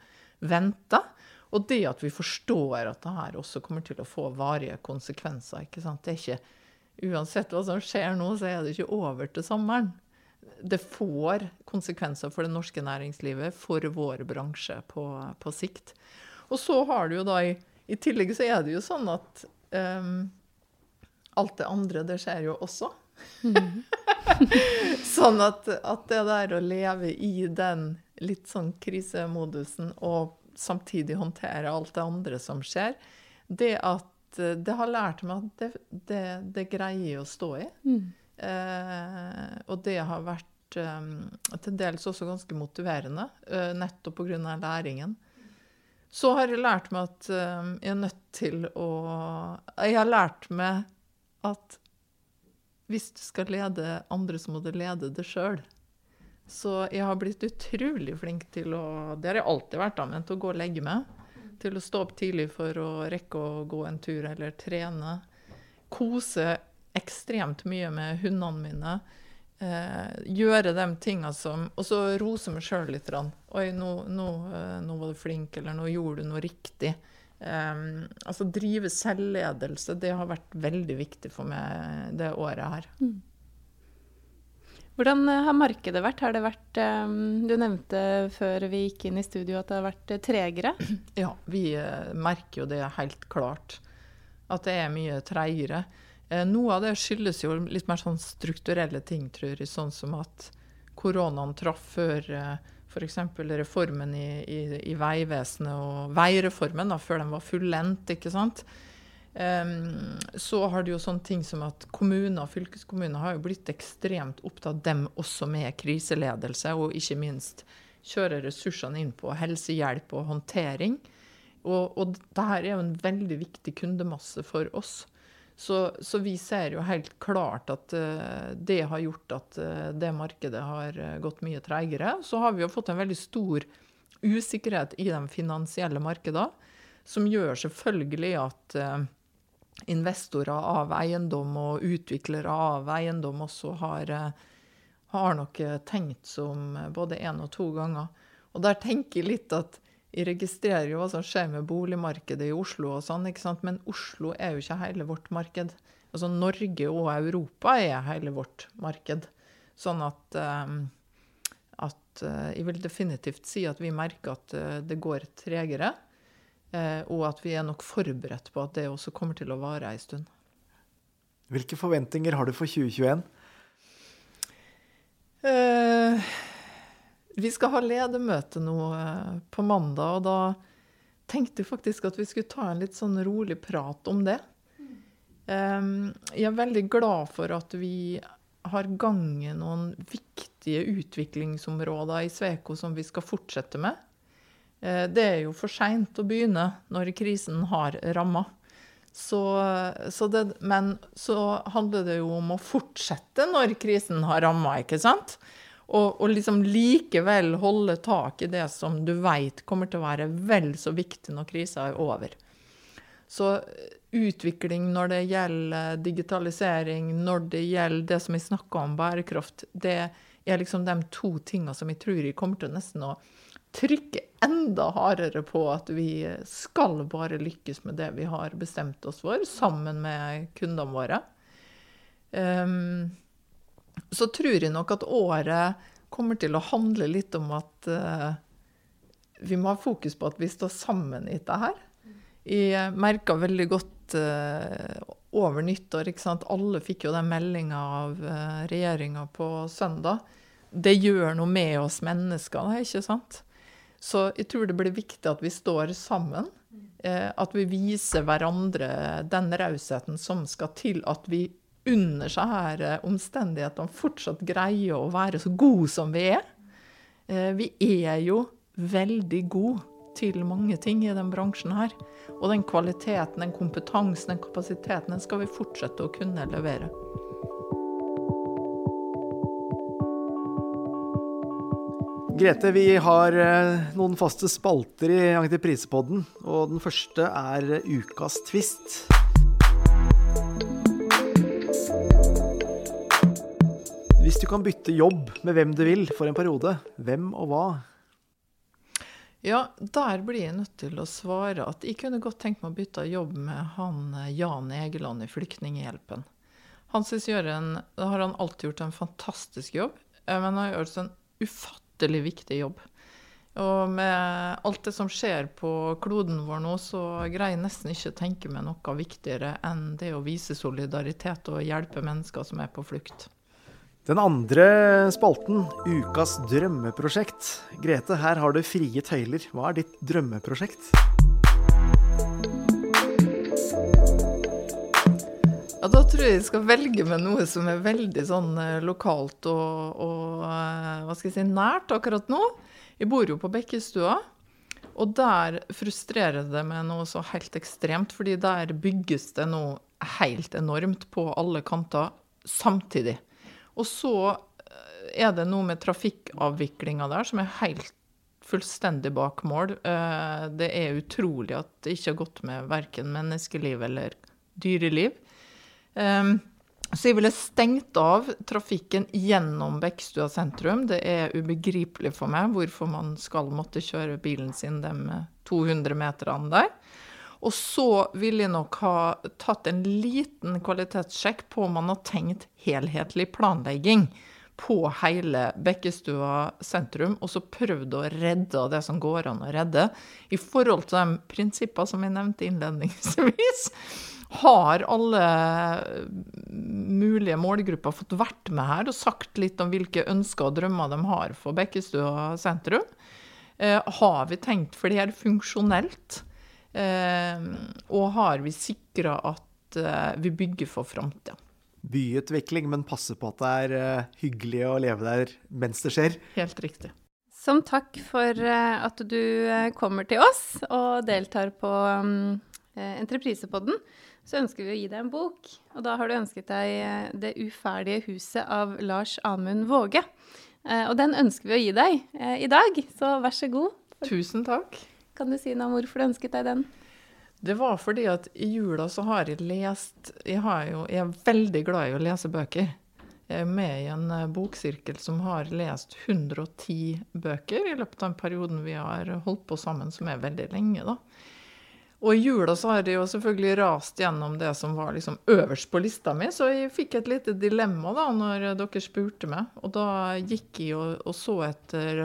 venter. Og det at vi forstår at det her også kommer til å få varige konsekvenser. ikke sant? Det er ikke, Uansett hva som skjer nå, så er det ikke over til sommeren. Det får konsekvenser for det norske næringslivet, for vår bransje på, på sikt. Og så har du jo da i, i tillegg så er det jo sånn at um, alt det andre, det skjer jo også. Mm. sånn at, at, det der å leve i den litt sånn krisemodusen og samtidig håndtere alt det andre som skjer, det at eh, det har lært meg at det, det, det greier jeg å stå i. Mm. Eh, og det har vært eh, til dels også ganske motiverende, eh, nettopp pga. læringen. Så har jeg lært meg at eh, jeg er nødt til å Jeg har lært meg at hvis du skal lede andre, så må du lede det sjøl. Så jeg har blitt utrolig flink til å Det har jeg alltid vært, da, men til å gå og legge meg. Til å stå opp tidlig for å rekke å gå en tur eller trene. Kose ekstremt mye med hundene mine. Eh, gjøre de tinga som Og så rose meg sjøl litt. Oi, nå, nå, eh, nå, var du flink, eller nå gjorde du noe riktig. Um, altså drive selvledelse, det har vært veldig viktig for meg det året her. Mm. Hvordan eh, har markedet vært? Har det vært um, Du nevnte før vi gikk inn i studio at det har vært eh, tregere? Ja, vi uh, merker jo det helt klart. At det er mye treigere. Noe av det skyldes jo litt mer sånn strukturelle ting, tror jeg. Sånn som at koronaen traff før F.eks. reformen i, i, i, Vegvesenet og veireformen, da, før den var fullendt. ikke sant? Um, så har det jo sånne ting som at kommuner og fylkeskommuner har jo blitt ekstremt opptatt dem også med kriseledelse, og ikke minst kjøre ressursene inn på helsehjelp og håndtering. Og, og dette er jo en veldig viktig kundemasse for oss. Så, så, vi ser jo helt klart at uh, det har gjort at uh, det markedet har uh, gått mye treigere. Så har vi jo fått en veldig stor usikkerhet i de finansielle markedene, som gjør selvfølgelig at investorer av eiendom og utviklere av eiendom også har, har nok tenkt som både én og to ganger. Og der tenker jeg litt at jeg registrerer jo hva som skjer med boligmarkedet i Oslo og sånn, men Oslo er jo ikke hele vårt marked. Altså Norge og Europa er hele vårt marked. Sånn at, eh, at eh, jeg vil definitivt si at vi merker at eh, det går tregere. Og at vi er nok forberedt på at det også kommer til å vare ei stund. Hvilke forventninger har du for 2021? Eh, vi skal ha ledermøte nå på mandag, og da tenkte jeg faktisk at vi skulle ta en litt sånn rolig prat om det. Jeg er veldig glad for at vi har gangen noen viktige utviklingsområder i Sveko som vi skal fortsette med. Eh, det er jo for seint å begynne når krisen har ramma. Så, så men så handler det jo om å fortsette når krisen har ramma, ikke sant? Og, og, liksom likevel holde tak i det som du veit kommer til å være vel så viktig når krisa er over. Så utvikling når det gjelder digitalisering, når det gjelder det som vi snakka om, bærekraft, det er liksom de to tinga som jeg tror jeg kommer til nesten å trykke enda hardere på at vi skal bare lykkes med det vi har bestemt oss for, sammen med kundene våre. Um, så tror jeg nok at året kommer til å handle litt om at uh, vi må ha fokus på at vi står sammen i dette her. Jeg merka veldig godt uh, over nyttår ikke sant? Alle fikk jo den meldinga av uh, eh, regjeringa på søndag. Det gjør noe med oss mennesker, ikke sant? Så jeg tror det blir viktig at vi står sammen. Uh, at vi viser hverandre den rausheten som skal til at vi under seg her omstendighetene fortsatt greier å være så gode som vi er. Vi er jo veldig gode til mange ting i den bransjen her. Og den kvaliteten, den kompetansen, den kapasiteten, den skal vi fortsette å kunne levere. Grete, vi har eh, noen faste spalter i Entreprisepodden, og den første er ukas tvist. Hvis du kan bytte jobb med hvem du vil for en periode, hvem og hva ja, der blir jeg nødt til å svare at jeg kunne godt tenkt meg å bytte jobb med han eh, Jan Egeland i Flyktninghjelpen. Han synes gjør en, da har han alltid gjort en fantastisk jobb, eh, men han har gjort en ufattelig viktig jobb. Og med alt det som skjer på kloden vår nå, så greier jeg nesten ikke å tenke meg noe viktigere enn det å vise solidaritet og hjelpe mennesker som er på flukt. Den andre spalten, Ukas drømmeprosjekt. Grete, her har du frie tøyler. Hva er ditt drømmeprosjekt? Ja, da tror jeg jeg skal velge med noe som er veldig sånn eh, lokalt og, og eh, hva skal jeg si, nært akkurat nå. Jeg bor jo på Bekkestua. Og der frustrerer det meg noe så helt ekstremt, fordi der bygges det noe helt enormt på alle kanter samtidig. Og så eh, er det noe med trafikkavviklinga der som er helt fullstendig bak mål. Eh, det er utrolig at det ikke har gått med verken menneskeliv eller dyreliv. Ehm, så jeg ville stengt av trafikken gjennom Bekkstua sentrum. Det er ubegripelig for meg hvorfor man skal måtte kjøre bilen sin de 200 meterne der. Og så vil jeg nok ha tatt en liten kvalitetssjekk på om man har tenkt helhetlig planlegging på hele Bekkestua sentrum, og så prøvd å redde det som går an å redde. I forhold til de prinsippene som jeg nevnte innledningsvis, har alle mulige målgrupper fått vært med her og sagt litt om hvilke ønsker og drømmer de har for Bekkestua sentrum? Eh, har vi tenkt flerfunksjonelt? Ehm, og har vi sikra at eh, vi bygger for framtida. Byutvikling, men passe på at det er eh, hyggelig å leve der mens det skjer. Helt riktig. Som takk for eh, at du kommer til oss og deltar på um, Entreprisepodden, så ønsker vi å gi deg en bok. Og da har du ønsket deg 'Det uferdige huset' av Lars Amund Våge. Og den ønsker vi å gi deg i dag, så vær så god. Tusen takk. Kan du si noe om hvorfor du ønsket deg den? Det var fordi at i jula så har jeg lest Jeg, jo, jeg er veldig glad i å lese bøker. Jeg er med i en eh, boksirkel som har lest 110 bøker i løpet av den perioden vi har holdt på sammen, som er veldig lenge, da. Og i jula så har jeg jo selvfølgelig rast gjennom det som var liksom øverst på lista mi, så jeg fikk et lite dilemma da når dere spurte meg. Og da gikk jeg og, og så etter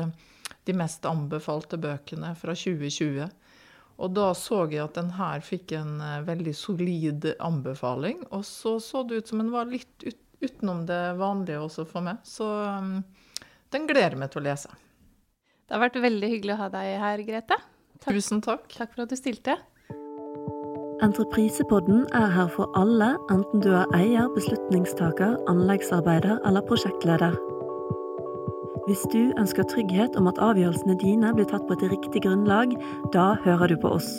de mest anbefalte bøkene fra 2020. Og da så jeg at den her fikk en eh, veldig solid anbefaling. Og så så det ut som den var litt ut, utenom det vanlige også for meg. Så um, den gleder jeg meg til å lese. Det har vært veldig hyggelig å ha deg her, Grete. Takk. Tusen takk. Takk for at du stilte. Entreprisepodden er her for alle, enten du er eier, beslutningstaker, anleggsarbeider eller prosjektleder. Hvis du ønsker trygghet om at avgjørelsene dine blir tatt på et riktig grunnlag, da hører du på oss.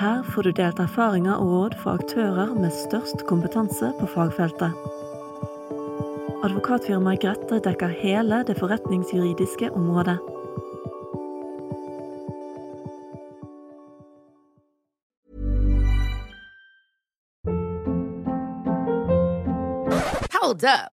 Her får du delt erfaringer og råd fra aktører med størst kompetanse på fagfeltet. Advokatfirmaet Grette dekker hele det forretningsjuridiske området. Hold up.